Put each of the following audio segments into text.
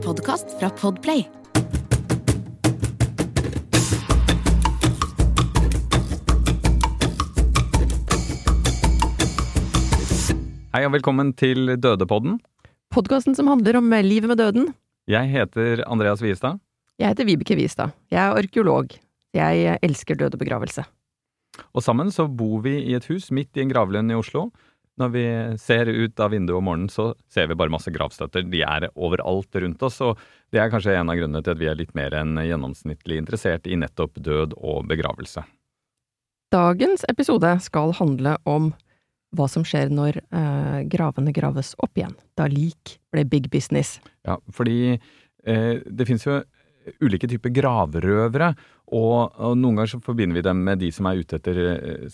en podkast fra Podplay. Hei og velkommen til Dødepodden. Podkasten som handler om livet med døden. Jeg heter Andreas Wiestad. Jeg heter Vibeke Wiestad. Jeg er arkeolog. Jeg elsker død og begravelse. Og sammen så bor vi i et hus midt i en gravlund i Oslo. Når vi ser ut av vinduet om morgenen, så ser vi bare masse gravstøtter. De er overalt rundt oss, og det er kanskje en av grunnene til at vi er litt mer enn gjennomsnittlig interessert i nettopp død og begravelse. Dagens episode skal handle om hva som skjer når eh, gravene graves opp igjen, da lik ble big business. Ja, fordi eh, det finnes jo ulike typer gravrøvere, og, og, noen ganger så forbinder vi dem med de som er ute etter eh,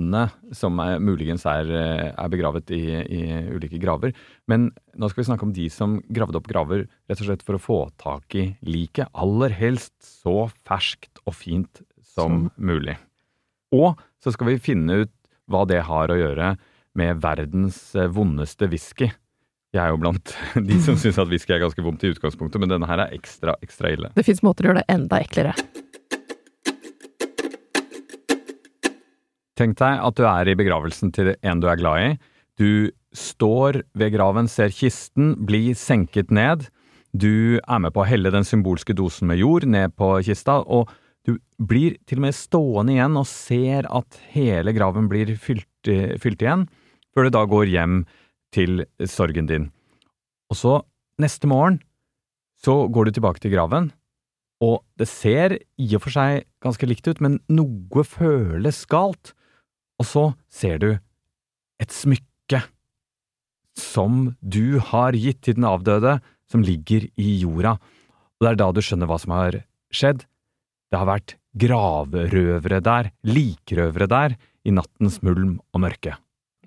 skattene som er, muligens er, eh, er begravet i, i, ulike graver. Men nå skal vi snakke om de som gravde opp graver rett og slett for å få tak i liket. Aller helst så ferskt og fint som så. mulig. Og så skal vi finne ut hva det har å gjøre med verdens eh, vondeste whisky. Jeg er jo blant de som syns at whisky er ganske vondt i utgangspunktet, men denne her er ekstra, ekstra ille. Det fins måter å gjøre det enda eklere. Tenk deg at du er i begravelsen til en du er glad i. Du står ved graven, ser kisten bli senket ned. Du er med på å helle den symbolske dosen med jord ned på kista, og du blir til og med stående igjen og ser at hele graven blir fylt, fylt igjen, før du da går hjem til sorgen din. Og så, neste morgen, så går du tilbake til graven, og det ser i og for seg ganske likt ut, men noe føles galt. Og så ser du et smykke som du har gitt til den avdøde, som ligger i jorda. Og det er da du skjønner hva som har skjedd. Det har vært gravrøvere der, likrøvere der, i nattens mulm og mørke.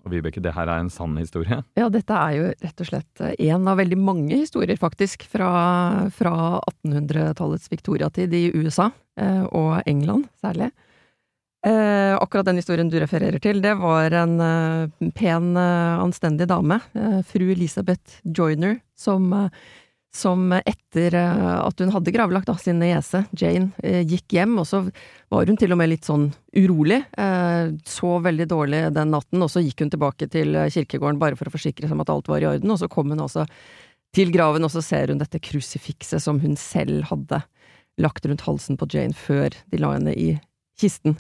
Og Vibeke, det her er en sann historie? Ja, dette er jo rett og slett en av veldig mange historier, faktisk, fra, fra 1800-tallets viktoriatid i USA, eh, og England særlig. Eh, akkurat den historien du refererer til, det var en eh, pen, anstendig dame, fru Elisabeth Joyner, som som etter eh, at hun hadde gravlagt da, sin niese, Jane, eh, gikk hjem, og så var hun til og med litt sånn urolig. Eh, så veldig dårlig den natten, og så gikk hun tilbake til kirkegården bare for å forsikre seg om at alt var i orden, og så kom hun altså til graven, og så ser hun dette krusifikset som hun selv hadde lagt rundt halsen på Jane før de la henne i kisten.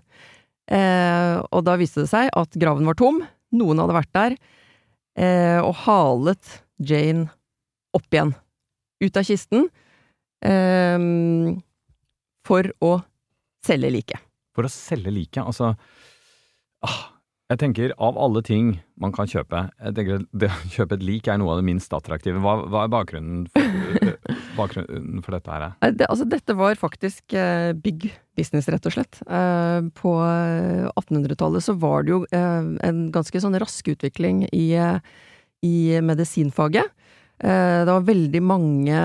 og da viste det seg at graven var tom, noen hadde vært der, og halet Jane opp igjen ut av kisten Eh, for å selge liket. For å selge liket? Altså ah, Jeg tenker av alle ting man kan kjøpe, jeg tenker det å kjøpe et lik er noe av det minst attraktive. Hva, hva er bakgrunnen for, bakgrunnen for, dette her? Det, altså, dette var faktisk uh, big business, rett og slett. Uh, på 1800-tallet så var det jo uh, en ganske sånn rask utvikling i, i medisinfaget. Eh, det var veldig mange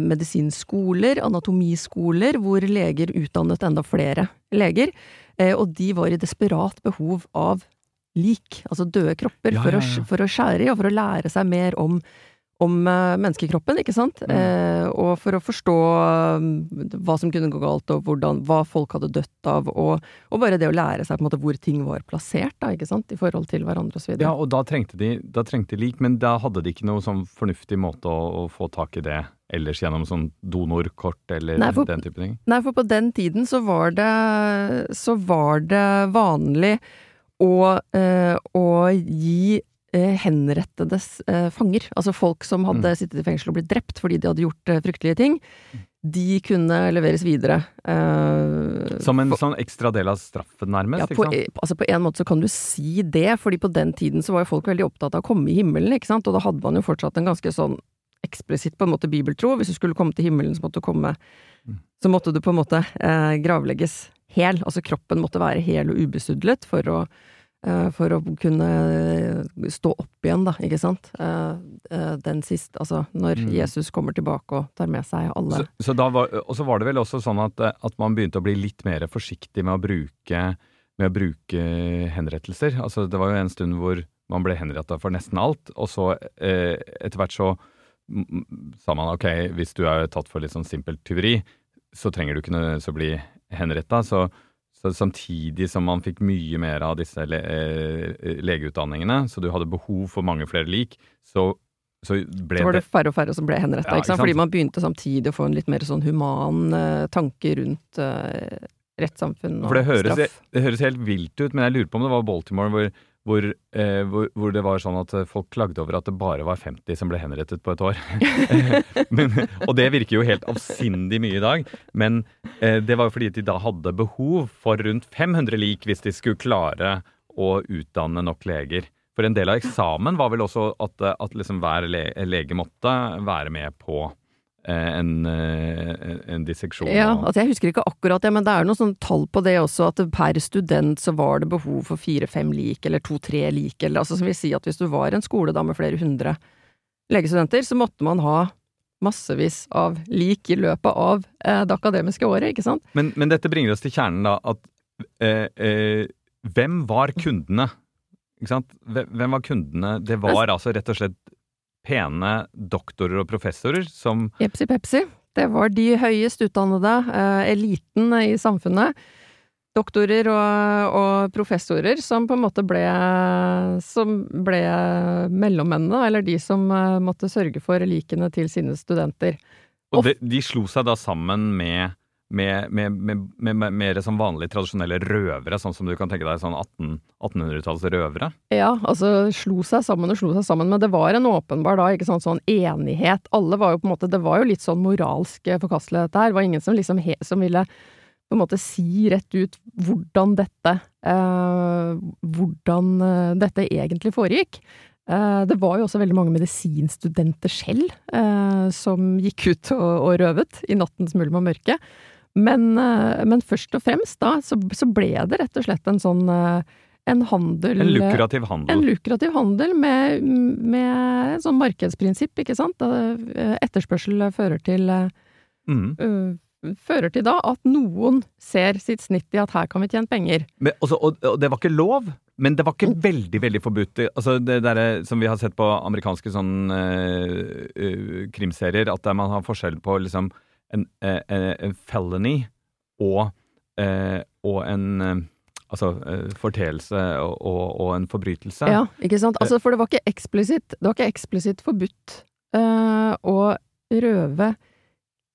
medisinskoler, anatomiskoler, hvor leger utdannet enda flere leger, eh, og de var i desperat behov av lik, altså døde kropper, ja, ja, ja. For, å, for, å, skjære i, og for å lære seg mer om om uh, menneskekroppen, ikke sant? Mm. Eh, og for å forstå um, hva som kunne gå galt, og hvordan, hva folk hadde dødd av, og, og, bare det å lære seg på en måte hvor ting var plassert, da, ikke sant? I forhold til hverandre videre. Ja, og da trengte de da trengte lik, men da hadde de ikke noe sånn fornuftig måte å, å få tak i det ellers gjennom sånn donorkort eller nei, for, den type ting? Nei, for på den tiden så var det, så var det vanlig å, eh, å gi Eh, henrettedes eh, fanger, altså folk som hadde mm. sittet i fengsel og blitt drept fordi de hadde gjort eh, fryktelige ting, de kunne leveres videre. Eh, som en for, sånn ekstra del av straffen, nærmest? Ja, på, altså på en måte så kan du si det, fordi på den tiden så var jo folk veldig opptatt av å komme i himmelen, ikke sant, og da hadde man jo fortsatt en ganske sånn eksplisitt på en måte bibeltro. Hvis du skulle komme til himmelen, så måtte du komme mm. Så måtte du på en måte eh, gravlegges hel, altså kroppen måtte være hel og ubesudlet for å Eh, for å kunne stå opp igjen, da, ikke sant. Eh, eh, den siste Altså, når mm. Jesus kommer tilbake og tar med seg alle så, så var, Og så var det vel også sånn at, at, man begynte å bli litt mer forsiktig med å bruke, med å bruke henrettelser. Altså, det var jo en stund hvor man ble henretta for nesten alt, og så eh, etter hvert så sa man ok, hvis du er tatt for litt sånn simpelt tyveri, så trenger du ikke nødvendigvis å bli henretta. Så, så, samtidig som man fikk mye mer av disse le, eh, legeutdanningene, så du hadde behov for mange flere lik, så så, så var det færre og færre som ble henretta, ja, fordi man begynte samtidig å få en litt mer sånn human uh, tanke rundt uh, rettssamfunn og For det høres, straff. Det høres helt vilt ut, men jeg lurer på om det var Baltimore hvor hvor, eh, hvor, hvor, det var sånn at folk klagde over at det bare var 50 som ble henrettet på et år. men, og det virker jo helt avsindig mye i dag, men eh, det var jo fordi de da hadde behov for rundt 500 lik hvis de skulle klare å utdanne nok leger. For en del av eksamen var vel også at, at liksom hver le lege måtte være med på en, eh, en, disseksjon. Ja, altså jeg husker ikke akkurat det, men det er noe sånn tall på det også, at per student så var det behov for fire-fem lik, eller to-tre lik, eller altså som vil si at hvis du var en skole da med flere hundre legestudenter, så måtte man ha massevis av lik i løpet av eh, det akademiske året, ikke sant? Men, men, dette bringer oss til kjernen, da, at eh, eh, hvem var kundene? Ikke sant? Hvem var kundene? Det var altså rett og slett pene doktorer og professorer som Jepsi pepsi. Det var de høyest utdannede, eh, eliten i samfunnet. Doktorer og, og, professorer som på en måte ble Som ble mellommennene, eller de som eh, måtte sørge for likene til sine studenter. Og de, de slo seg da sammen med med, med, med, mer som vanlige, tradisjonelle røvere, sånn som du kan tenke deg sånn 18, 1800-talls røvere? Ja, altså slo seg sammen og slo seg sammen, men det var en åpenbar da, ikke sånn, sånn enighet. Alle var jo på en måte Det var jo litt sånn moralsk forkastelig, dette her. Det var ingen som liksom he, som ville på en måte si rett ut hvordan dette eh, Hvordan eh, dette egentlig foregikk. Eh, det var jo også veldig mange medisinstudenter selv eh, som gikk ut og, og røvet i nattens mulm og mørke. Men, eh, men, først og fremst da, så, så, ble det rett og slett en sånn eh, en handel En lukrativ handel. En lukrativ handel med, med sånn markedsprinsipp, ikke sant. Eh, etterspørsel fører til mm. uh, Fører til da at noen ser sitt snitt i at her kan vi tjene penger. Men, også, og, og, det var ikke lov, men det var ikke mm. veldig, veldig forbudt. Altså det der, som vi har sett på amerikanske sånn uh, uh, krimserier, at man har forskjell på liksom en, en, eh, eh, en felony og, eh, og en Altså forteelse og, og, og, en forbrytelse. Ja, ikke sant. Altså, for det var ikke eksplisitt, det var ikke eksplisitt forbudt uh, å røve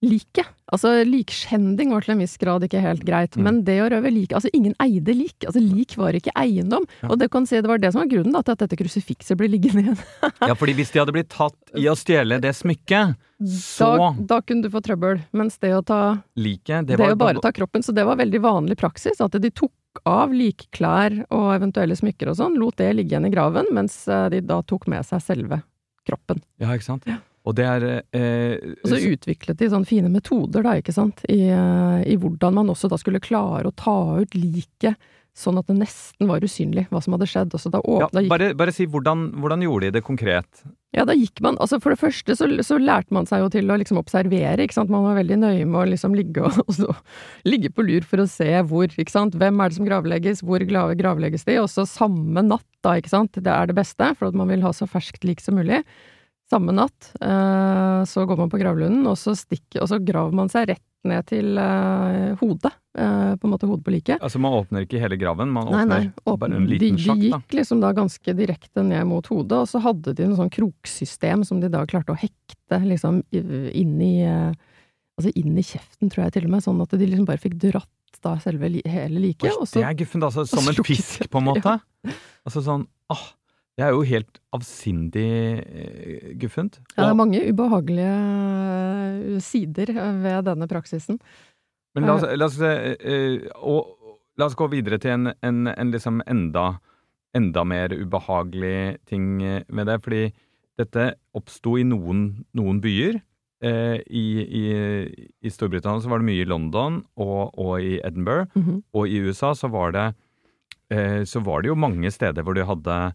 liket. Altså, likskjending var til en viss grad ikke helt greit, mm. men det å røve lik Altså, ingen eide lik. Altså, lik var ikke eiendom. Ja. Og det kan si, det var det som var grunnen da, til at dette krusifikset ble liggende igjen. ja, fordi hvis de hadde blitt tatt i å stjele det smykket, så da, da, kunne du få trøbbel. Mens det å ta Liket, det, det å bare ta kroppen, så det var veldig vanlig praksis. At de tok av likklær og eventuelle smykker og sånn, lot det ligge igjen i graven, mens eh, de da tok med seg selve kroppen. Ja, ikke sant. Ja. Og det er eh, Og så utviklet de sånne fine metoder, da, ikke sant, I, eh, i, hvordan man også da skulle klare å ta ut liket sånn at det nesten var usynlig hva som hadde skjedd. Og så da åpnet, ja, bare, bare, si, hvordan, hvordan, gjorde de det konkret? Ja, da gikk man Altså, for det første så, så lærte man seg jo til å liksom observere, ikke sant. Man var veldig nøye med å liksom ligge og, og så, ligge på lur for å se hvor, ikke sant. Hvem er det som gravlegges, hvor gravlegges de? Og så samme natt, da, ikke sant. Det er det beste, for at man vil ha så ferskt lik som mulig. Samme natt eh, så går man på gravlunden, og så, stikker, og så graver man seg rett ned til eh, hodet. Eh, på en måte hodet på liket. Altså man åpner ikke hele graven, man åpner nei, nei, åpner, bare en liten de, da. De gikk liksom da ganske direkte ned mot hodet, og så hadde de noe sånn kroksystem som de da klarte å hekte liksom inn i Altså inn i kjeften, tror jeg til og med, sånn at de liksom bare fikk dratt da selve hele liket. Oi, det er guffent, altså. Som en fisk, på en måte. Ja. Altså sånn åh, det er jo helt avsindig uh, guffent. Ja, det er mange ubehagelige eh, sider ved denne praksisen. Men la oss, la oss, og, la oss gå videre til en, en, en liksom enda, enda, mer ubehagelig ting med det. Fordi dette oppsto i noen, noen byer. I, i, i, Storbritannia så var det mye i London og, og i Edinburgh. Mm -hmm. Og i USA så var det så var det jo mange steder hvor de hadde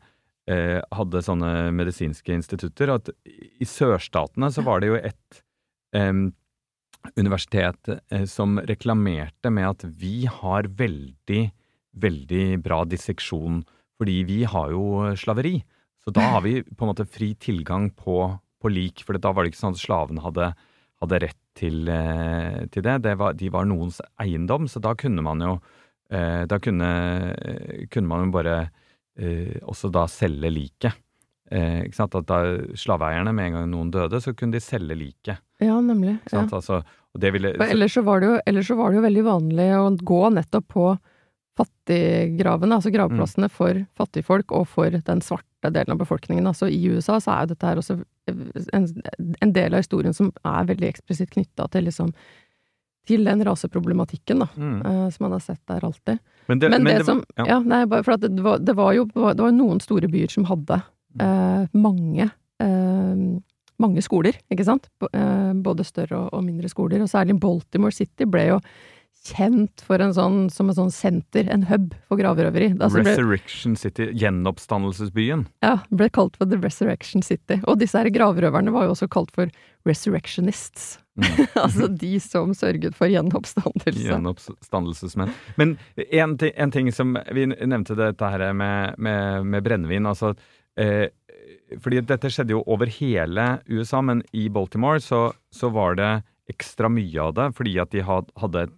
eh, hadde sånne medisinske institutter. At i sørstatene så var det jo et eh, universitet eh, som reklamerte med at vi har veldig, veldig bra disseksjon fordi vi har jo slaveri. Så da har vi på en måte fri tilgang på, på lik, for da var det ikke sånn at slavene hadde, hadde rett til, eh, til det. det var, de var noens eiendom, så da kunne man jo eh, Da kunne, kunne man jo bare eh, også da selge liket. Eh, ikke sant? At da slaveeierne, med en gang noen døde, så kunne de selge liket. Ja, nemlig. Ja. Altså, ville, så... ellers så, var det jo, ellers så var det jo veldig vanlig å gå nettopp på fattiggravene, altså gravplassene for fattigfolk og for den svarte delen av befolkningen. Altså i USA så er jo dette her også en, en del av historien som er veldig eksplisitt knytta til liksom til den raseproblematikken, da, mm. uh, som man har sett der alltid. Men det, Men, men det, det var- som ja. Ja, nei, for det var, det var jo det var noen store byer som hadde uh, mange uh, mange skoler, ikke sant? Både større og mindre skoler. Og særlig Baltimore City ble jo kjent for en sånn, som en sånn senter, en hub for gravrøveri. Altså ble, Resurrection City, gjenoppstandelsesbyen. ja, ble kalt for The Resurrection City. Og disse her gravrøverne var jo også kalt for resurrectionists. Mm. altså de som sørget for gjenoppstandelse. Gjenoppstandelsesmenn. Men en, en ting som Vi nevnte dette her med, med, med brennevin. altså eh, fordi dette skjedde jo over hele USA, men i Baltimore så, så var det ekstra mye av det fordi at de had, hadde et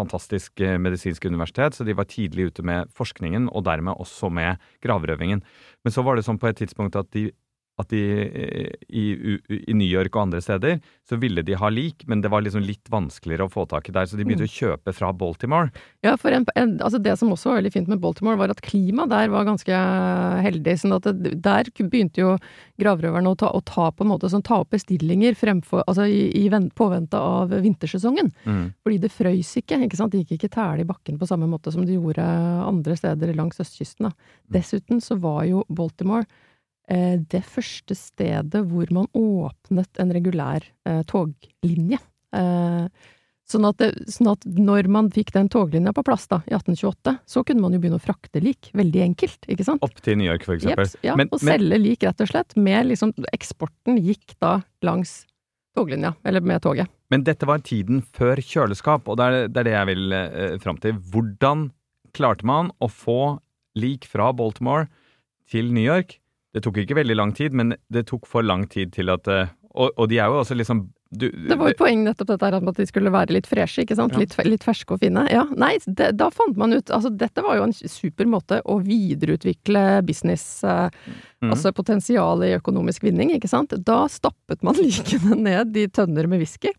fantastisk eh, medisinsk universitet, så de var tidlig ute med forskningen, og dermed også med gravrøvingen. Men så var det sånn på et tidspunkt at de at de eh, i, i New York og andre steder, så ville de ha lik, men det var liksom litt vanskeligere å få tak i der, så de begynte å kjøpe fra Baltimore. Ja, for en, en, altså det som også var veldig fint med Baltimore, var at klimaet der var ganske heldig. sånn at det, Der begynte jo gravrøverne å ta, å ta på en måte sånn, ta opp bestillinger fremfor, altså i, i påvente av vintersesongen. Mm. Fordi det frøys ikke. ikke sant? De gikk ikke tæle i bakken på samme måte som de gjorde andre steder langs østkysten. Da. Dessuten så var jo Baltimore eh, det første stedet hvor man åpnet en regulær eh, toglinje. Eh, sånn, at det, sånn at når man fikk den toglinja på plass da, i 1828, så kunne man jo begynne å frakte lik. Veldig enkelt, ikke sant? Opp til New York, for eksempel. Jeps, ja, Men- og men- selge lik, rett og slett. Med liksom, eksporten gikk da langs toglinja, eller med toget. Men dette var tiden før kjøleskap, og det er det, er det jeg vil eh, fram til. Hvordan klarte man å få lik fra Baltimore til New York? Det tok ikke veldig lang tid, men det tok for lang tid til at eh, Og, og de er jo også liksom du, Det var jo poeng nettopp dette her at de skulle være litt freshe, ikke sant? Ja. Litt, litt ferske og fine. Ja, nei, det, da fant man ut Altså, dette var jo en super måte å videreutvikle business eh, mm. Altså potensialet i økonomisk vinning, ikke sant? Da stappet man likene ned i tønner med whisky.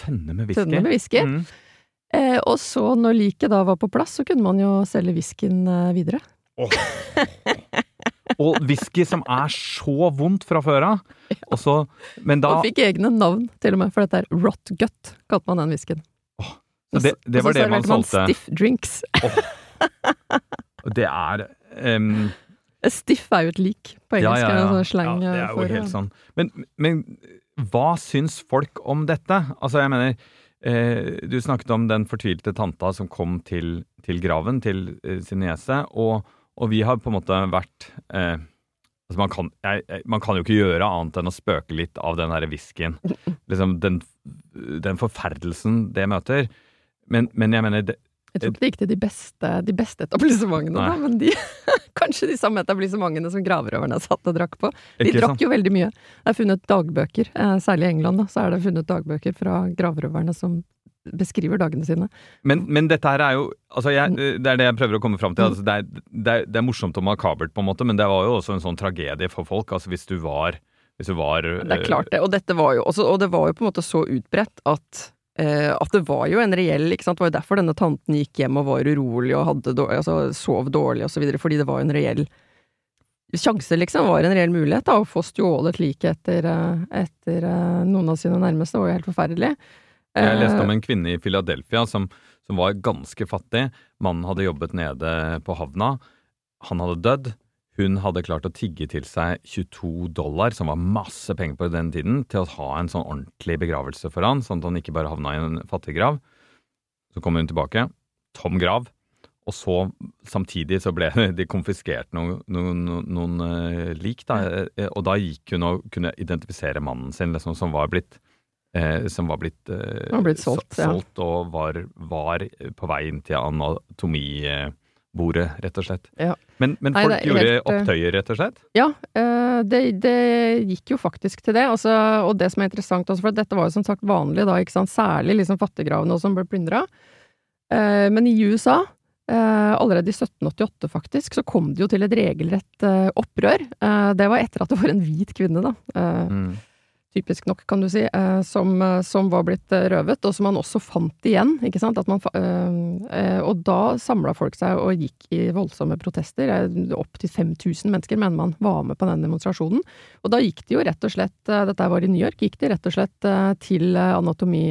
Tønner med whisky. Tønner med whisky. Mm. Eh, og så, når liket da var på plass, så kunne man jo selge whiskyen eh, videre. Og whisky som er så vondt fra før av. Og så Men da Og fikk egne navn, til og med, for dette er rot gut, kalte man den whiskyen. Oh, det, det var Og så det man serverte stiff drinks. Oh, Det er um, Stiff er jo et lik på engelsk, ja, sånn slang ja, det er eh, jo for helt sånn. Men, men hva syns folk om dette? Altså, jeg mener eh, Du snakket om den fortvilte tanta som kom til, til graven til eh, sin niese, og, og vi har på en måte vært eh, altså man, kan, jeg, jeg, man kan jo ikke gjøre annet enn å spøke litt av den derre whiskyen. Liksom den, den forferdelsen det møter. Men, men jeg mener det, Jeg tror ikke det gikk til de beste, de beste etablissementene, da, men de, kanskje de samme etablissementene som gravrøverne satt og drakk på. De Ikke drakk sant? jo veldig mye. Det er funnet dagbøker, eh, særlig i England, da, så er det funnet dagbøker fra gravrøverne som beskriver dagene sine. Men, men dette her er jo altså jeg, Mm. Det er det jeg prøver å komme fram til. Altså det, er, det, er, det er morsomt og makabert, på en måte, men det var jo også en sånn tragedie for folk. Altså hvis du var, hvis du var Det er klart det. Og dette var jo også, og det var jo på en måte så utbredt at eh, at det var jo en reell ikke sant? Det var jo derfor denne tanten gikk hjem og var urolig og hadde dårlig, altså, sov dårlig videre, fordi det var en reell sjanse, liksom, var en reell mulighet da, å få stjålet liket etter, eh, etter eh, noen av sine nærmeste. Det var jo helt forferdelig. Jeg leste Eh, om en kvinne i Philadelphia som, som var ganske fattig. Mannen hadde jobbet nede på havna. Han hadde dødd. Hun hadde klart å tigge til seg 22 dollar, som var masse penger på den tiden, til å ha en sånn ordentlig begravelse for han, sånn at han ikke bare havna i en fattiggrav. Så kom hun tilbake. Tom grav. Og så samtidig så ble de konfiskert noen, noen, noen noen lik, da. Eh, Og da gikk hun og kunne identifisere mannen sin, liksom, som var blitt eh, som var blitt, eh, Var blitt solgt, solgt ja. og var, var på vei inn til anatomi, eh, rett og slett. Ja. Men, men Nei, folk gjorde helt, eh, opptøyer, rett og slett? Ja, eh, det, det gikk jo faktisk til det. Altså, og det som er interessant også, for dette var jo som sagt vanlig da, særlig liksom fattiggravene som ble plyndra. Eh, men i USA, eh, allerede i 1788 faktisk, så kom det jo til et regelrett opprør. Eh, det var etter at det var en hvit kvinne, da. Mm. Typisk nok, kan du si, eh, som, eh, som var blitt eh, røvet, og som man også fant igjen, ikke sant. Man, og da samla folk seg og gikk i voldsomme protester. Opptil 5000 mennesker mener man var med på den demonstrasjonen. Og da gikk de jo rett og slett, dette var i New York, gikk de rett og slett til anatomi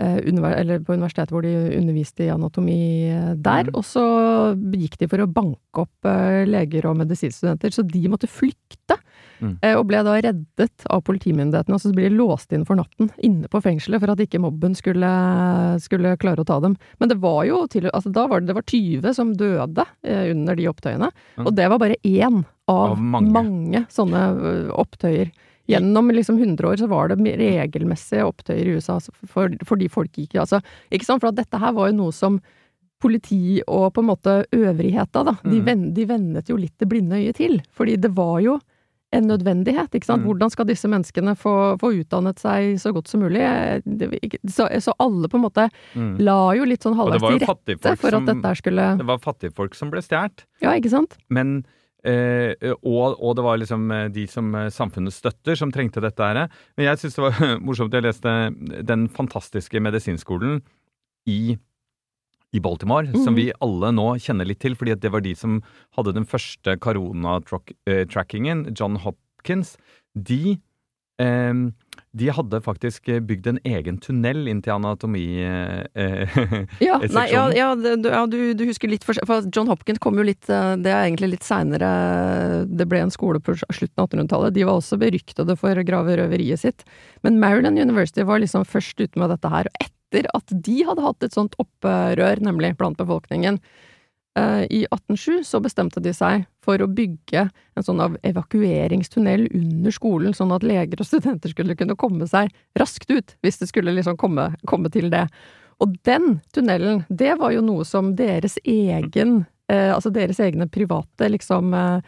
eller på universitetet hvor de underviste i anatomi eh, der, Mm. og så gikk de for å banke opp eh, leger og medisinstudenter, så de måtte flykte. Mm. Eh, Og ble da reddet av politimyndighetene, og så ble de låst inn for natten inne på fengselet for at ikke mobben skulle, skulle klare å ta dem. Men det var jo til, altså da var det, det var 20 som døde eh, under de opptøyene, Mm. og det var bare én av, Av mange. mange. sånne eh, opptøyer. Gjennom liksom 100 år så var det regelmessige opptøyer i USA for, fordi folk gikk altså, Ikke sant? For at dette her var jo noe som politi og på en måte øvrigheta, da. De, Mm. de vennet jo litt det blinde øyet til. Fordi det var jo en nødvendighet, ikke sant. Mm. Hvordan skal disse menneskene få, få utdannet seg så godt som mulig? Så, så alle på en måte Mm. la jo litt sånn halvveis til rette for som, at dette skulle det var fattigfolk som ble stjålet. Ja, ikke sant? Men eh, og, og det var liksom eh, de som eh, samfunnet støtter, som trengte dette her. Men jeg syns det var morsomt. Jeg leste den fantastiske medisinskolen i, i Baltimore, som Mhm. vi alle nå kjenner litt til, fordi det var de som hadde den første koronatrackingen, John Hopkins. De eh, de hadde faktisk bygd en egen tunnel inn til anatomi... Eh, Ja, eh, nei, ja, ja, du- ja du, du husker litt for, for John Hopkins kom jo litt eh, Det er egentlig litt seinere Det ble en skole på slutten av 1800-tallet. De var også beryktede for å grave røveriet sitt. Men Maryland University var liksom først ute med dette her. Og etter at de hadde hatt et sånt opprør, nemlig blant befolkningen, eh, i 1807 så bestemte de seg for å bygge en sånn av evakueringstunnel under skolen, sånn at leger og studenter skulle kunne komme seg raskt ut, hvis det skulle liksom komme, komme til det. Og den tunnelen, det var jo noe som deres egen, eh, altså deres egne private liksom eh,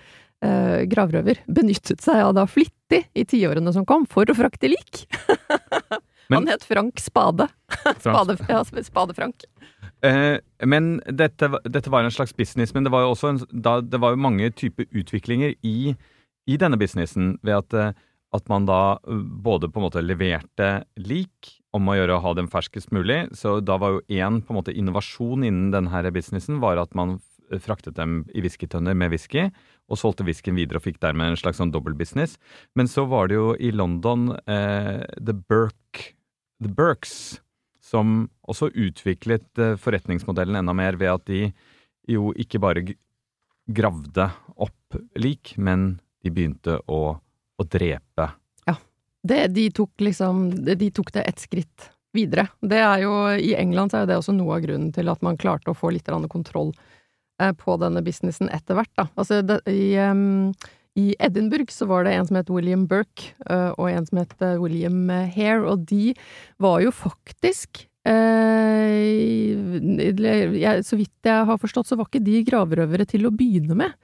eh, gravrøver benyttet seg av da flittig i tiårene som kom, for å frakte lik. Men- Han het Frank Spade. Spade, ja, Spade Frank. Eh, men dette, dette var en slags business, men det var jo også en, da, det var jo mange typer utviklinger i, i denne businessen ved at, eh, at man da eh, både på en måte leverte lik om å gjøre å ha dem ferskest mulig, så da var jo én på en måte innovasjon innen denne businessen var at man fraktet dem i whiskytønner med whisky, og solgte whiskyen videre og fikk dermed en slags sånn dobbeltbusiness. Men så var det jo i London eh, The Burke, The Burks som også utviklet eh, forretningsmodellen enda mer ved at de jo ikke bare gravde opp lik, men de begynte å, å drepe. Det, de, tok liksom, de tok det et skritt videre. Det er jo, I England så er det også noe av grunnen til at man klarte å få litt kontroll eh, på denne businessen etter hvert. Da. Altså, det, i, em, I Edinburgh så var det en som het William Burke, eh, og en som het eh, William Hare, og de var jo faktisk eh, Så vidt jeg har forstått, så var ikke de gravrøvere til å begynne med.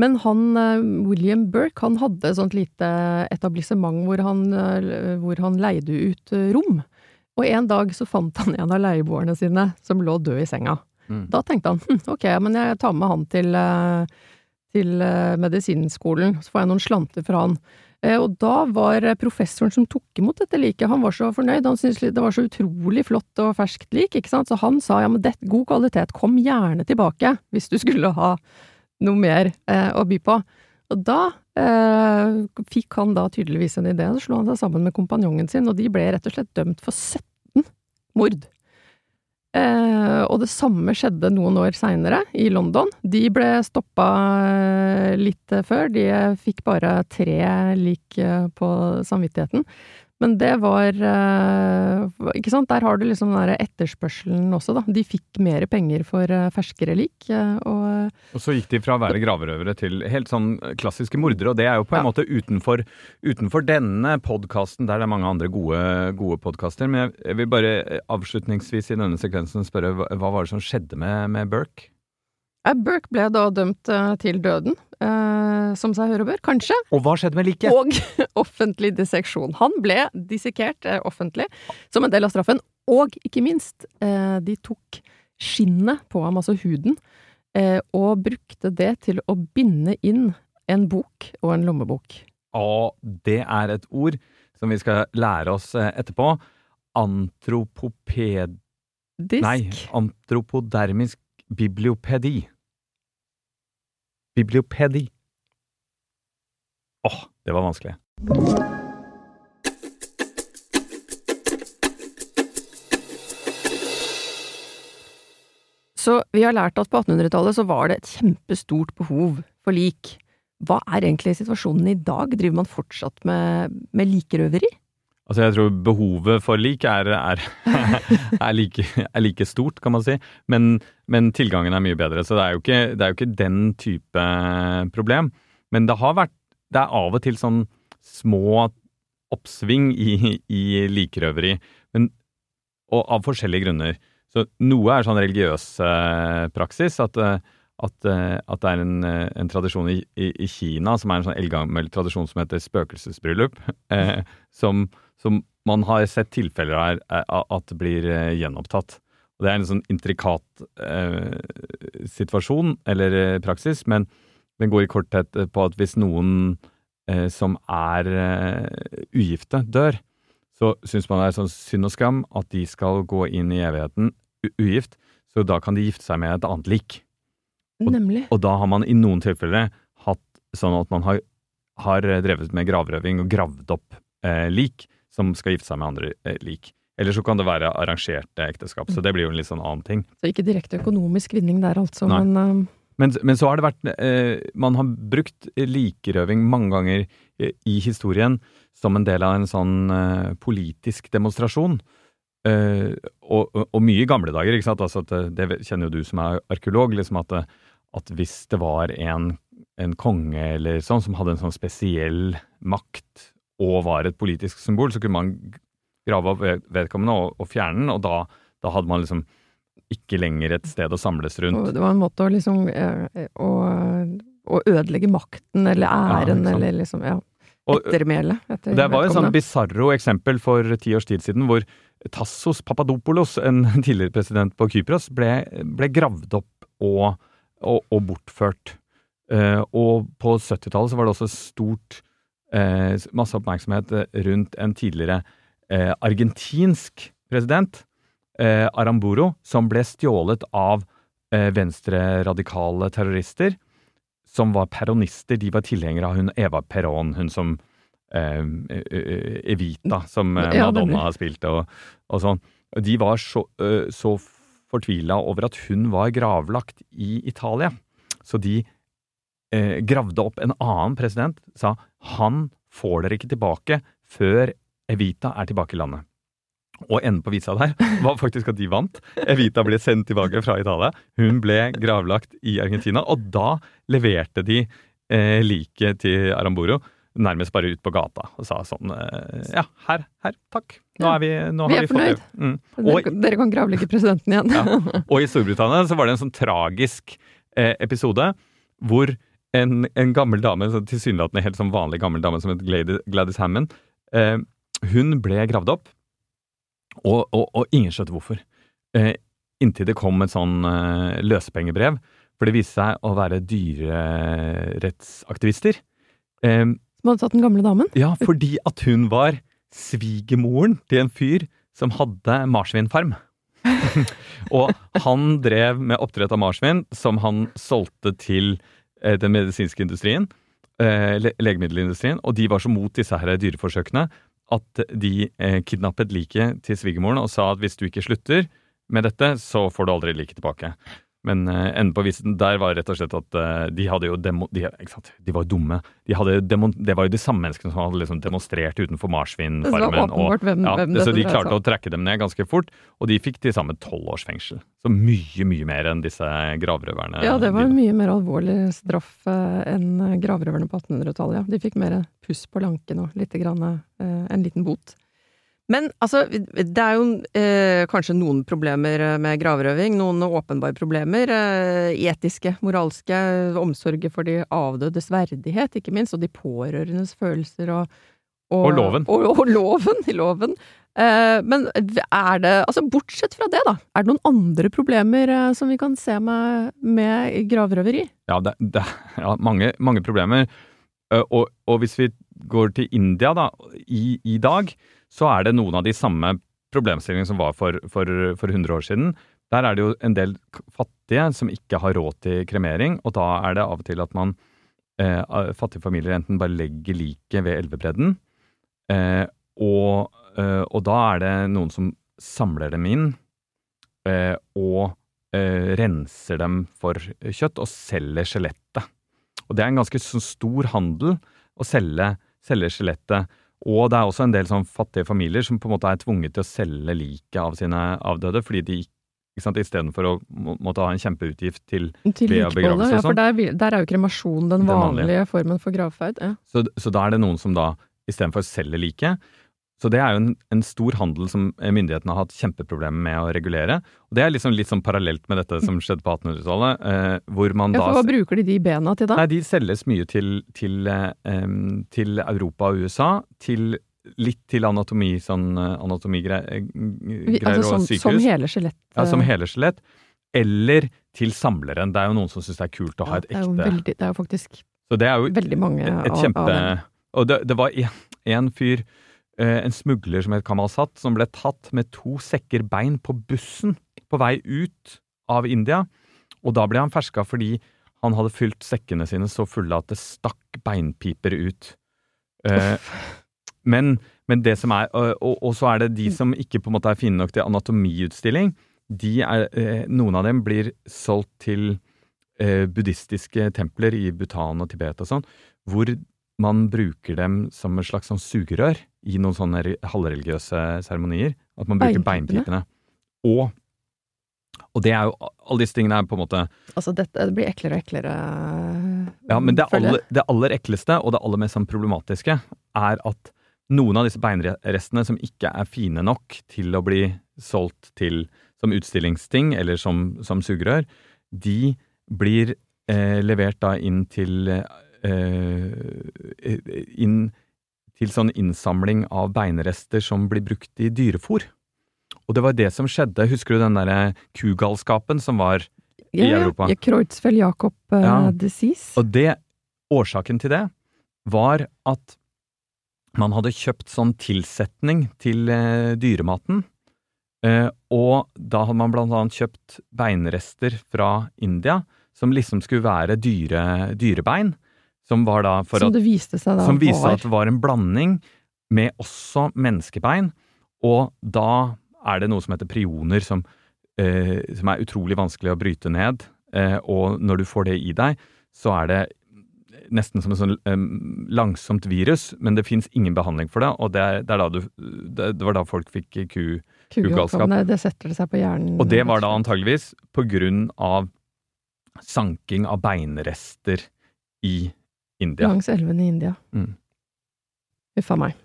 Men han, eh, William Burke, han hadde et sånt lite etablissement hvor han, hvor han leide ut rom. Og en dag så fant han en av leieboerne sine som lå død i senga. Mm. Da tenkte han hm, ok, men jeg tar med han til, eh, til eh, medisinskolen, så får jeg noen slanter fra han. Eh, Og da var eh, professoren som tok imot dette liket, han var så fornøyd, han syntes det var så utrolig flott og ferskt lik, ikke sant, så han sa ja, men det, god kvalitet, kom gjerne tilbake hvis du skulle ha noe mer eh, å by på. Og da eh, fikk han da tydeligvis en idé, så slo han seg sammen med kompanjongen sin, og de ble rett og slett dømt for 17 mord. Eh, og det samme skjedde noen år seinere, i London. De ble stoppa eh, litt før, de fikk bare tre lik eh, på samvittigheten. Men det var eh, Ikke sant, der har du liksom den derre etterspørselen også, da. De fikk mer penger for eh, ferskere lik, eh, og Og så gikk de fra å være gravrøvere til helt sånn klassiske mordere, og det er jo på en Ja. måte utenfor, utenfor denne podkasten, der det er mange andre gode, gode podkaster. Men jeg, vil bare avslutningsvis i denne sekvensen spørre hva var det som skjedde med, med Burke? Burke ble da dømt eh, til døden, eh, som seg hør og bør, kanskje, Og hva skjedde med liket? og offentlig disseksjon. Han ble dissekert eh, offentlig som en del av straffen, og ikke minst, eh, de tok skinnet på ham, altså huden, eh, og brukte det til å binde inn en bok og en lommebok. Og det er et ord som vi skal lære oss eh, etterpå. Antropoped... Disk. Nei, antropodermisk bibliopedi. Bibliopedi. Åh, det var vanskelig. Så vi har lært at på 1800-tallet så var det et kjempestort behov for lik. Hva er egentlig situasjonen i dag? Driver man fortsatt med, med likrøveri? Altså, jeg tror behovet for lik er, er, er, like, er like stort, kan man si. Men, men tilgangen er mye bedre, så det er, jo ikke, det jo ikke den type problem. Men det har vært Det er av og til sånn små oppsving i, i likrøveri, men, og av forskjellige grunner. Så noe er sånn religiøs eh, praksis, at, eh, at, eh, at det er en, en tradisjon i, i Kina som er en sånn eldgammel tradisjon som heter spøkelsesbryllup, eh, som, som man har sett tilfeller av er- at det blir eh, gjenopptatt. Og Det er en sånn intrikat eh, situasjon, eller eh, praksis, men den går i korthet på at hvis noen eh, som er eh, ugifte, dør, så syns man det er sånn synd og skam at de skal gå inn i evigheten ugift, så da kan de gifte seg med et annet lik. Og- Nemlig. Og da har man i noen tilfeller hatt sånn at man har, har drevet med gravrøving og gravd opp eh, lik som skal gifte seg med andre eh, lik. Eller så kan det være arrangerte ekteskap, så det blir jo en litt sånn annen ting. Så ikke direkte økonomisk vinning der, altså, Nei. men uh... Men, men så har det vært eh, Man har brukt likerøving mange ganger eh, i historien som en del av en sånn eh, politisk demonstrasjon. Eh, og, og, mye i gamle dager, ikke sant. Altså at, det, det kjenner jo du som er arkeolog. liksom at, at hvis det var en, en konge eller sånn som hadde en sånn spesiell makt og var et politisk symbol, så kunne man grave opp vedkommende og, og fjerne den, og da, da hadde man liksom ikke lenger et sted å samles rundt. det var en måte å liksom eh, å, å ødelegge makten eller æren ja, eller liksom ja, ettermælet. Etter Det var et sånn bisarro eksempel for ti års tid siden, hvor Tassos Papadopoulos, en tidligere president på Kypros, ble, ble gravd opp og, og, og bortført. Uh, og på 70-tallet så var det også stort eh, masse oppmerksomhet rundt en tidligere eh, argentinsk president, eh, Aramburo, som ble stjålet av eh, venstreradikale terrorister som var peronister. De var tilhengere av hun Eva Perón, hun som eh, eh, Evita, som eh, Madonna har spilt, og, og sånn. De var så, eh, så fortvila over at hun var gravlagt i Italia. Så de eh, gravde opp en annen president, sa han får dere ikke tilbake før Evita er tilbake i landet. Og enden på visa der var faktisk at de vant. Evita ble sendt tilbake fra Italia. Hun ble gravlagt i Argentina, og da leverte de eh, liket til Aramburo nærmest bare ut på gata og sa sånn eh, Ja, her, her, takk. Nå er vi, nå vi har er fornøyd. Mm. Dere, Og, dere kan gravlegge presidenten igjen. Ja. og i Storbritannia så var det en sånn tragisk eh, episode hvor en, en gammel dame, så tilsynelatende helt sånn vanlig gammel dame som het Gladys, Hammond, eh, hun ble gravd opp, og, og, og ingen skjønte hvorfor. Eh, inntil det kom et sånn eh, løsepengebrev, for det viste seg å være dyrerettsaktivister. Eh, Som hadde tatt den gamle damen. ja, fordi at hun var svigermoren til en fyr som hadde marsvinfarm. og han drev med oppdrett av marsvin, som han solgte til den medisinske industrien, eh, le legemiddelindustrien, og de var så mot disse her dyreforsøkene at de eh, kidnappet liket til svigermoren og sa at hvis du ikke slutter med dette, så får du aldri liket tilbake. Men eh, enden på visen der var rett og slett at eh, de hadde jo demo... De, de var jo dumme. De hadde demo, det var jo de samme menneskene som hadde liksom demonstrert utenfor marsvinfarmen. og- hvem, ja, hvem så de klarte å trekke dem ned ganske fort, og de fikk til sammen tolv års fengsel. Så mye, mye mer enn disse gravrøverne. Ja, det var en mye mer alvorlig straff eh, enn gravrøverne på 1800-tallet. Ja. De fikk mer puss på lanken og lite grann, en liten bot. Men altså, det er jo eh, kanskje noen problemer eh, med gravrøving, noen åpenbare problemer. Eh, etiske, moralske, omsorget for de avdødes verdighet, ikke minst, og de pårørendes følelser og Og, og loven. Og, og loven, loven. Eh, men er det, altså bortsett fra det, da, er det noen andre problemer eh, som vi kan se med, med gravrøveri? Ja, det, det, ja mange, mange problemer. Uh, og, og, hvis vi går til India da, i, i dag, så er det noen av de samme problemstillingene som var for, for, for 100 år siden. Der er det jo en del fattige som ikke har råd til kremering, og da er det av og til at man eh, fattige familier enten bare legger liket ved elvebredden, eh, og, eh, og, da er det noen som samler dem inn eh, og eh, renser dem for kjøtt og selger skjelettet. Og det er en ganske stor handel å selge, selge skjelettet. Og det er også en del sånn fattige familier som på en måte er tvunget til å selge liket av sine avdøde, fordi de ikke sant, Istedenfor å må, måtte ha en kjempeutgift til, til begravelse. Ja, for der, der, er jo kremasjon den, den vanlige, vanlige, formen for gravferd. Ja. Så, så, da er det noen som da istedenfor selger liket, så det er jo en, en, stor handel som myndighetene har hatt kjempeproblemer med å regulere. Og det er liksom litt sånn parallelt med dette som skjedde på 1800-tallet. Eh, hvor man ja, da Hva bruker de de bena til da? Nei, De selges mye til, til, eh, til Europa og USA. Til litt til anatomi, sånn eh, anatomigreier altså, og sykehus. Som hele skjelett? Ja, som hele skjelett. Eller til samleren. Det er jo noen som syns det er kult å ha et ekte det er veldig, det er jo faktisk Så det er jo veldig mange et, et kjempe, av, dem. Og det, det var en fyr Eh, en smugler som het Kamal Sat, som ble tatt med to sekker bein på bussen på vei ut av India. Og da ble han ferska fordi han hadde fylt sekkene sine så fulle at det stakk beinpiper ut. Eh, men, men, det som er og, og, så er det de som ikke på en måte er fine nok til anatomiutstilling. De er, eh, noen av dem blir solgt til eh, buddhistiske templer i Bhutan og Tibet og sånn, hvor man bruker dem som et slags sånn sugerør i noen sånne halvreligiøse seremonier. At man bruker beinpipene. Og, og det er jo Alle disse tingene er på en måte Altså, dette det blir eklere og eklere Ja, men det aller, det aller, ekleste, og det aller mest sånn problematiske, er at noen av disse beinrestene som ikke er fine nok til å bli solgt til som utstillingsting eller som, som sugerør, de blir eh, levert da inn til eh, inn til sånn innsamling av beinrester som blir brukt i dyrefòr. Og det var det som skjedde. Husker du den derre kugalskapen som var ja, i Europa? Ja, Kreutzfeldt-Jacob uh, ja. disease. Og det, årsaken til det var at man hadde kjøpt sånn tilsetning til uh, dyrematen. Uh, og da hadde man blant annet kjøpt beinrester fra India som liksom skulle være dyre, dyrebein. Som var da for som det viste seg da Som viste at det var en blanding med også menneskebein. Og da er det noe som heter prioner, som, eh, som er utrolig vanskelig å bryte ned. Eh, og når du får det i deg, så er det nesten som et sånn um, langsomt virus, men det fins ingen behandling for det. Og det, er, det, er du, det, det, var da folk fikk ku, kugalskap. Det setter det seg på hjernen. Og det var da antageligvis på grunn av sanking av beinrester i India. Langs elven i India. Mm. Uffa meg.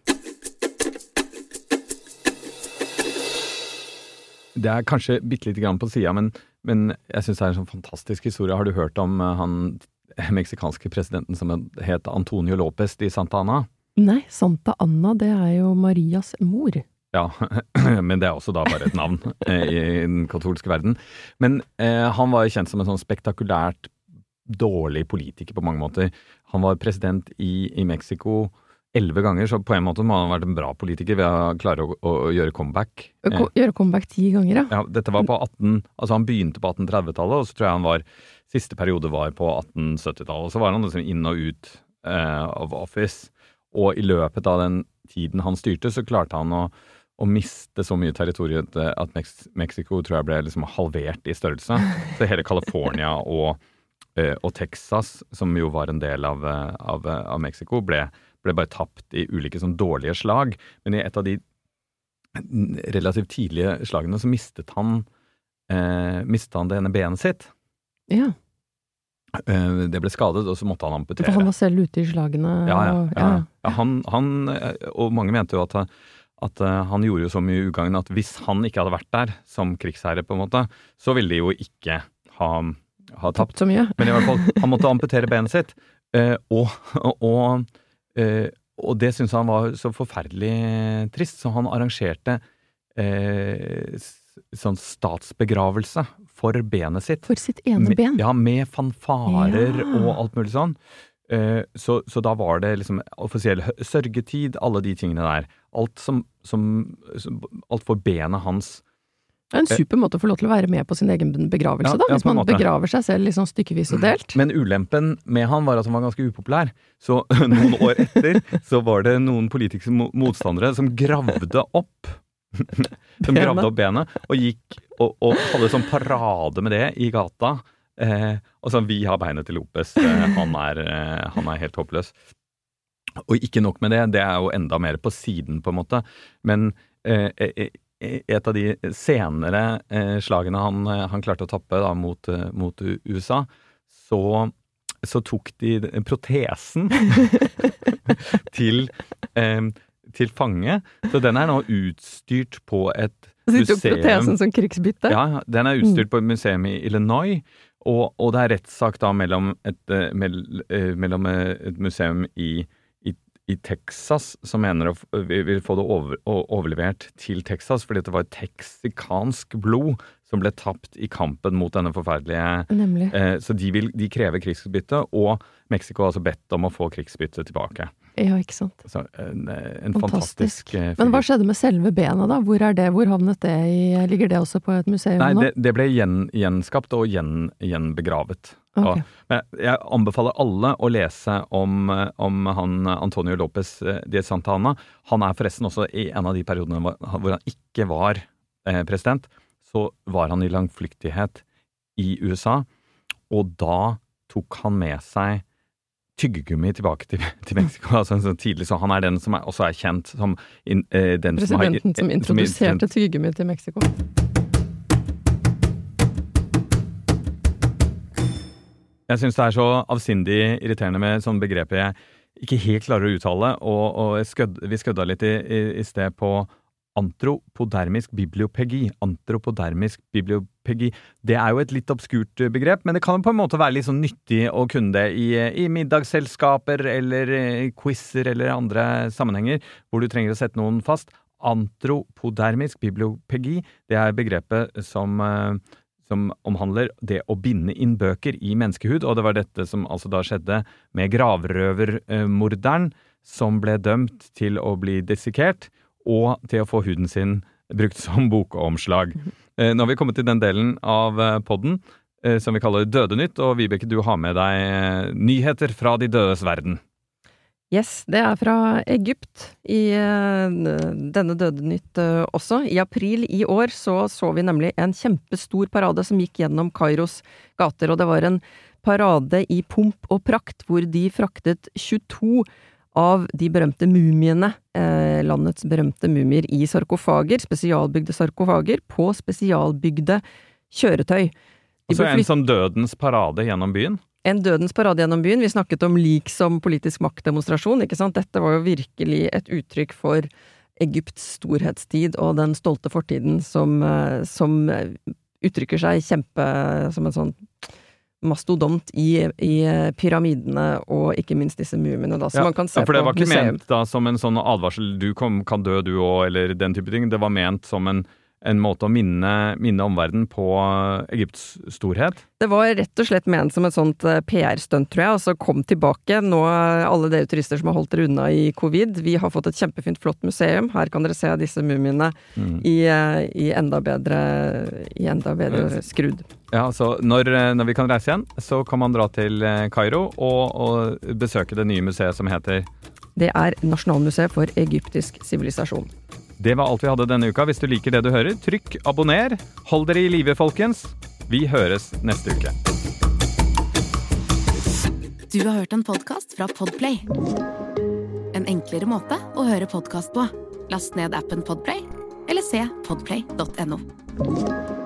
Det er kanskje bitte lite grann på sida, men, men, jeg syns det er en sånn fantastisk historie. Har du hørt om uh, han meksikanske presidenten som het Antonio Lopez de Santa Ana? Nei, Santa Anna, det er jo Marias mor. Ja, men det er også da bare et navn eh, i den katolske verden. Men eh, han var jo kjent som en sånn spektakulært dårlig politiker på mange måter. Han var president i, i Mexico elleve ganger, så på en måte må han ha vært en bra politiker ved å klare å, å, å gjøre comeback. Gjøre comeback ti ganger, ja. ja. Dette var på 18, altså Han begynte på 1830-tallet, og så tror jeg han var Siste periode var på 1870-tallet. Og Så var han liksom inn og ut eh, av office. Og i løpet av den tiden han styrte, så klarte han å, å miste så mye territorium at Mexico tror jeg ble liksom halvert i størrelse. Så hele California og og Texas, som jo var en del av, eh, av, eh, av Mexico, ble, ble, bare tapt i ulike sånn dårlige slag. Men i et av de relativt tidlige slagene så mistet han, eh, mistet han det ene benet sitt. Ja. Eh, det ble skadet, og så måtte han amputere. For han var selv ute i slagene? Ja, ja. ja. ja. Han, han, og mange mente jo at, at uh, han gjorde jo så mye ugagn at hvis han ikke hadde vært der som krigsherre, på en måte, så ville de jo ikke ha, ha tapt. Så mye. Men i hvert fall, han måtte amputere benet sitt. Uh, og, og, uh, og, det syntes han var så forferdelig trist, så han arrangerte sånn statsbegravelse for benet sitt. For sitt ene ben? Med, ja, med fanfarer ja. og alt mulig sånn. Eh, så, så, da var det liksom offisiell sørgetid, alle de tingene der. Alt som, som, som Alt for benet hans. Det er en super måte å få lov til å være med på sin egen begravelse, ja, da. Hvis ja, man begraver seg selv liksom stykkevis og delt. Men ulempen med han var at han var ganske upopulær. Så noen år etter så var det noen politiske motstandere som gravde opp Som gravde opp benet og gikk og, og hadde sånn parade med det i gata. Eh, og sånn, vi har beinet til Lopez. Eh, han, er, eh, han er helt håpløs. Og ikke nok med det, det er jo enda mer på siden, på en måte. Men eh, eh, et av de senere slagene han, han, klarte å tappe da, mot, mot USA, så, så, tok de protesen til til fange. Så den er nå utstyrt på et museum. Så de tok protesen som krigsbytte? Ja, den er utstyrt mm. på et museum i Illinois. Og, og det er rettssak da mellom et, eh, eh, mellom eh, et museum i, i, i, Texas som mener å vil få det over, overlevert til Texas fordi det var et teksikansk blod som ble tapt i kampen mot denne forferdelige Nemlig. så de, vil, de krever krigsbytte, og Mexico har altså bedt om å få krigsbytte tilbake. Ja, ikke sant. Så en, en fantastisk, fantastisk. Men hva skjedde med selve benet, da? Hvor er det? Hvor havnet det i Ligger det også på et museum Nei, nå? Det, det ble gjen, gjenskapt og gjen, gjenbegravet. Okay. Ja, jeg anbefaler alle å lese om, om han Antonio Lopez de de Santana. Han er forresten også i en av de periodene hvor han ikke var eh, president. Så var han i langflyktighet i USA, og da tok han med seg tyggegummi tilbake til, til Mexico. altså så tidlig, så Han er den som er, også er kjent som in, eh, den Presidenten som, har, som introduserte tyggegummi til Mexico. Jeg syns det er så avsindig irriterende med sånne begreper jeg ikke helt klarer å uttale, og, og skød, vi skødda litt i, i, i sted på Antropodermisk bibliopegi. Antropodermisk bibliopegi. Det er jo et litt obskurt eh, begrep, men det kan jo på en måte være litt sånn nyttig å kunne det i, i middagsselskaper eller eh, quizer eller andre sammenhenger hvor du trenger å sette noen fast. Antropodermisk bibliopegi, det er begrepet som, eh, som omhandler det å binde inn bøker i menneskehud, og det var dette som altså da skjedde med gravrøvermorderen, som ble dømt til å bli dissekert og til å få huden sin brukt som bokomslag. Eh, nå har vi kommet til den delen av eh, podden eh, som vi kaller Dødenytt, og Vibeke, du har med deg nyheter fra de dødes verden. Yes, det er fra Egypt i denne Dødenytt også. I april i år så så vi nemlig en kjempestor parade som gikk gjennom Kairos gater, og det var en parade i pomp og prakt hvor de fraktet 22 av de berømte mumiene, eh, landets berømte mumier, i sarkofager, spesialbygde sarkofager, på spesialbygde kjøretøy. Altså en sånn dødens parade gjennom byen? En dødens parade gjennom byen. Vi snakket om lik som politisk maktdemonstrasjon, ikke sant. Dette var jo virkelig et uttrykk for Egypts storhetstid og den stolte fortiden som, eh, som uttrykker seg kjempe som en sånn mastodont i, i, pyramidene og ikke minst disse mumiene, da, som ja, man kan se på museum. ja, for det var ikke ment da som en sånn advarsel du kom, kan dø du òg, eller den type ting. Det var ment som en en måte å minne, minne omverdenen på Egypts storhet? Det var rett og slett ment som et sånt eh, PR-stunt, tror jeg, Altså kom tilbake. Nå, alle dere turister som har holdt dere unna i covid, vi har fått et kjempefint, flott museum. Her kan dere se disse mumiene mm. i, eh, i, enda bedre, i enda bedre skrudd. Ja, så når, eh, når, vi kan reise igjen, så kan man dra til Kairo og, og besøke det nye museet som heter Det er Nasjonalmuseet for egyptisk sivilisasjon. Det var alt vi hadde denne uka. Hvis du liker det du hører, trykk abonner. Hold dere i live, folkens. Vi høres neste uke. Du har hørt en podkast fra Podplay. En enklere måte å høre podkast på. Last ned appen Podplay, eller se podplay.no.